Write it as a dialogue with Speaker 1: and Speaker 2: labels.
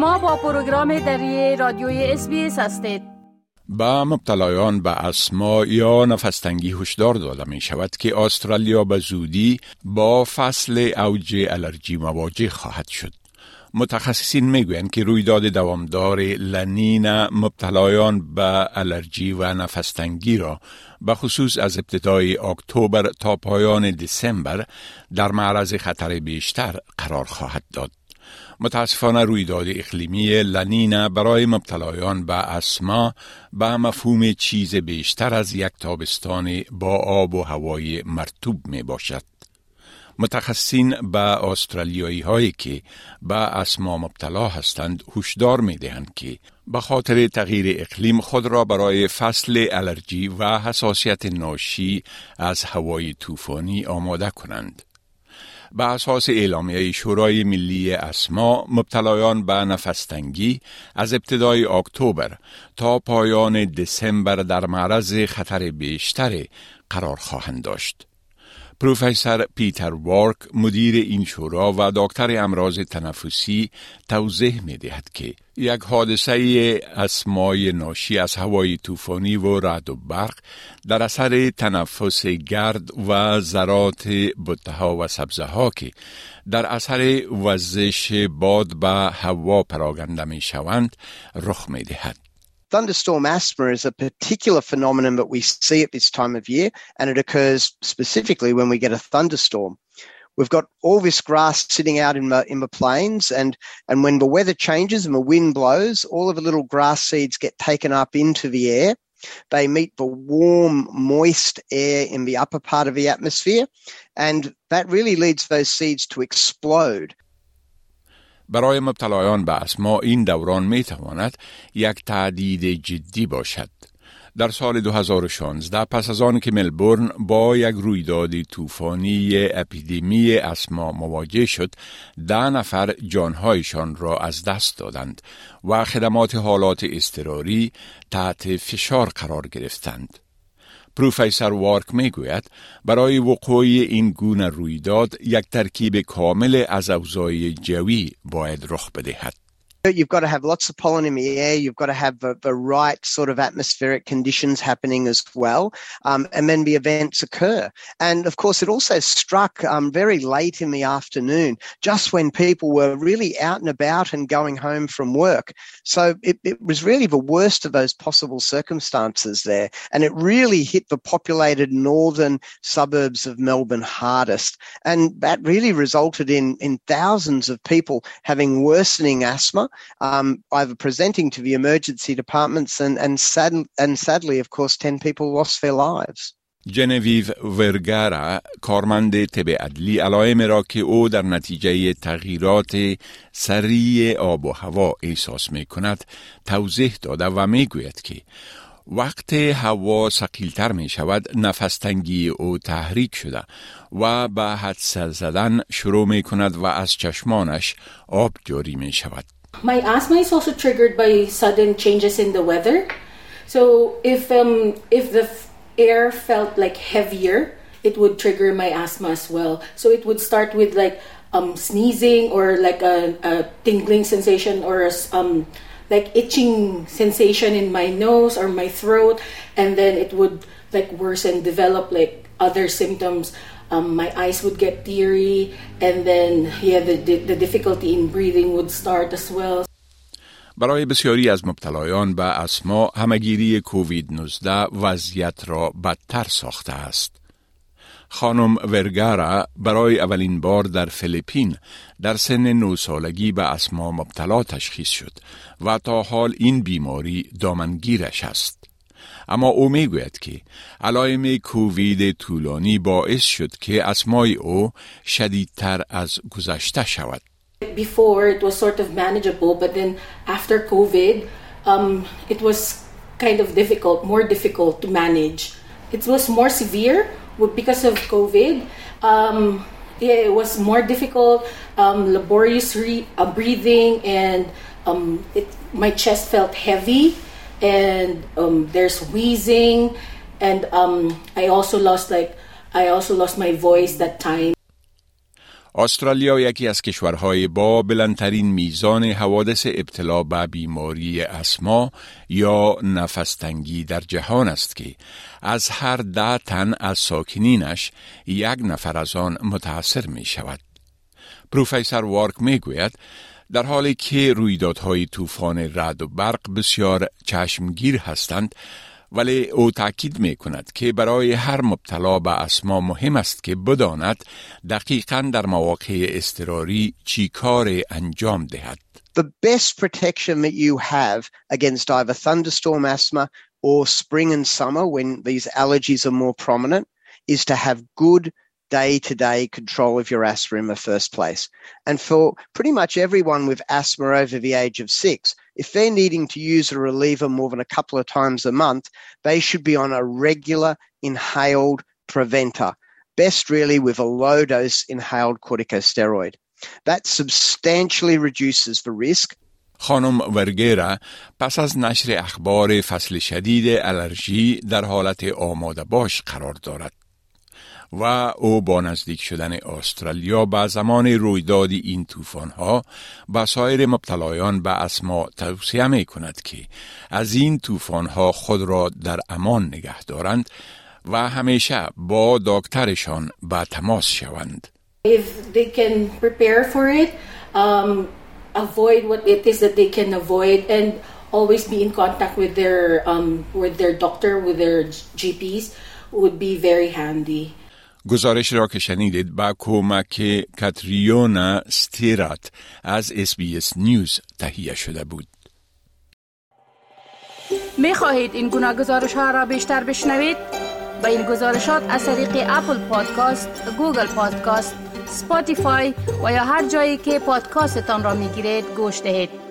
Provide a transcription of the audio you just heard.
Speaker 1: شما با پروگرام دری رادیوی اس هستید
Speaker 2: به مبتلایان به اسما یا نفستنگی هشدار داده می شود که استرالیا به زودی با فصل اوج الرژی مواجه خواهد شد. متخصصین می‌گویند که رویداد دوامدار لنین مبتلایان به الرژی و نفستنگی را به خصوص از ابتدای اکتبر تا پایان دسامبر در معرض خطر بیشتر قرار خواهد داد. متاسفانه رویداد اقلیمی لنینا برای مبتلایان به اسما به مفهوم چیز بیشتر از یک تابستان با آب و هوای مرتوب می باشد. متخصصین به استرالیایی هایی که به اسما مبتلا هستند هشدار می دهند که به خاطر تغییر اقلیم خود را برای فصل الرژی و حساسیت ناشی از هوای طوفانی آماده کنند. به اساس اعلامیه شورای ملی اسما مبتلایان به نفستنگی از ابتدای اکتبر تا پایان دسامبر در معرض خطر بیشتر قرار خواهند داشت. پروفسور پیتر وارک مدیر این شورا و دکتر امراض تنفسی توضیح می دهد که یک حادثه اسمای ناشی از هوای طوفانی و رعد و برق در اثر تنفس گرد و ذرات بطه و سبزه ها که در اثر وزش باد به هوا پراگنده می شوند رخ می دهد.
Speaker 3: Thunderstorm asthma is a particular phenomenon that we see at this time of year, and it occurs specifically when we get a thunderstorm. We've got all this grass sitting out in the, in the plains, and, and when the weather changes and the wind blows, all of the little grass seeds get taken up into the air. They meet the warm, moist air in the upper part of the atmosphere, and that really leads those seeds to explode.
Speaker 2: برای مبتلایان به اسما این دوران می تواند یک تعدید جدی باشد. در سال 2016 پس از آن که ملبورن با یک رویداد طوفانی اپیدمی اسما مواجه شد ده نفر جانهایشان را از دست دادند و خدمات حالات اضطراری تحت فشار قرار گرفتند پروفسور وارک می‌گوید برای وقوع این گونه رویداد یک ترکیب کامل از اوضاع جوی باید رخ بدهد.
Speaker 3: You've got to have lots of pollen in the air. You've got to have the, the right sort of atmospheric conditions happening as well. Um, and then the events occur. And of course, it also struck um, very late in the afternoon, just when people were really out and about and going home from work. So it, it was really the worst of those possible circumstances there. And it really hit the populated northern suburbs of Melbourne hardest. And that really resulted in, in thousands of people having worsening asthma um, either presenting to the emergency departments and, and, sad, and sadly, of course, 10 people lost their lives.
Speaker 2: جنویو ورگارا کارمند طب عدلی علائم را که او در نتیجه تغییرات سریع آب و هوا احساس می کند توضیح داده و می گوید که وقت هوا سقیلتر می شود نفستنگی او تحریک شده و به حدس زدن شروع می کند و از چشمانش آب جاری می شود.
Speaker 4: My asthma is also triggered by sudden changes in the weather. So if um, if the f- air felt like heavier, it would trigger my asthma as well. So it would start with like um, sneezing or like a, a tingling sensation or a, um, like itching sensation in my nose or my throat, and then it would like worsen, develop like other symptoms um, my eyes would get teary, and then yeah, the, the difficulty in breathing would start as well.
Speaker 2: برای بسیاری از مبتلایان به اسما همگیری کووید 19 وضعیت را بدتر ساخته است. خانم ورگارا برای اولین بار در فیلیپین در سن نو سالگی به اسما مبتلا تشخیص شد و تا حال این بیماری دامنگیرش است. اما او میگوید که علائم کووید طولانی باعث شد که اسمای او شدیدتر از گذشته شود.
Speaker 4: Before it was sort of manageable, but then after COVID, um, it was kind of difficult, more difficult to manage. It was more severe because of COVID. Um, yeah, it was more difficult, um, laborious re- uh, breathing, and um, it, my chest felt heavy. And um, there's wheezing, and um, I also lost like I also lost my voice that time.
Speaker 2: استرالیا یکی از کشورهای با بلندترین میزان حوادث ابتلا به بیماری اسما یا نفستنگی در جهان است که از هر ده تن از ساکنینش یک نفر از آن متاثر می شود. پروفسور وارک می گوید در حالی که رویدادهای طوفان رد و برق بسیار چشمگیر هستند ولی او تاکید می کند که برای هر مبتلا به اسما مهم است که بداند دقیقا در مواقع استراری چی کار انجام دهد.
Speaker 3: The best protection that you have against either thunderstorm asthma or spring and summer when these allergies are more prominent is to have good day to day control of your asthma in the first place. And for pretty much everyone with asthma over the age of six, if they're needing to use a reliever more than a couple of times a month, they should be on a regular inhaled preventer, best really with a low dose inhaled corticosteroid. That substantially reduces the risk
Speaker 2: خانم ورگیرا پس از نشر اخبار فصل شدید الرژی در حالت آماده باش قرار دارد. و او با نزدیک شدن استرالیا به زمان رویداد این طوفان ها به سایر مبتلایان به اسما توصیه می کند که از این طوفان ها خود را در امان نگه دارند و همیشه با دکترشان به تماس شوند.
Speaker 4: If they can prepare for it, um, avoid what it is that they can avoid and always be in contact with their um, with their doctor, with their GPs would be very handy.
Speaker 2: گزارش را که شنیدید با کمک کاتریونا ستیرات از اس نیوز تهیه شده بود.
Speaker 1: می خواهید این گناه گزارش ها را بیشتر بشنوید؟ به این گزارشات از طریق Apple Podcast، Google Podcast، Spotify و یا هر جایی که پادکاستتان را می گیرید گوش دهید.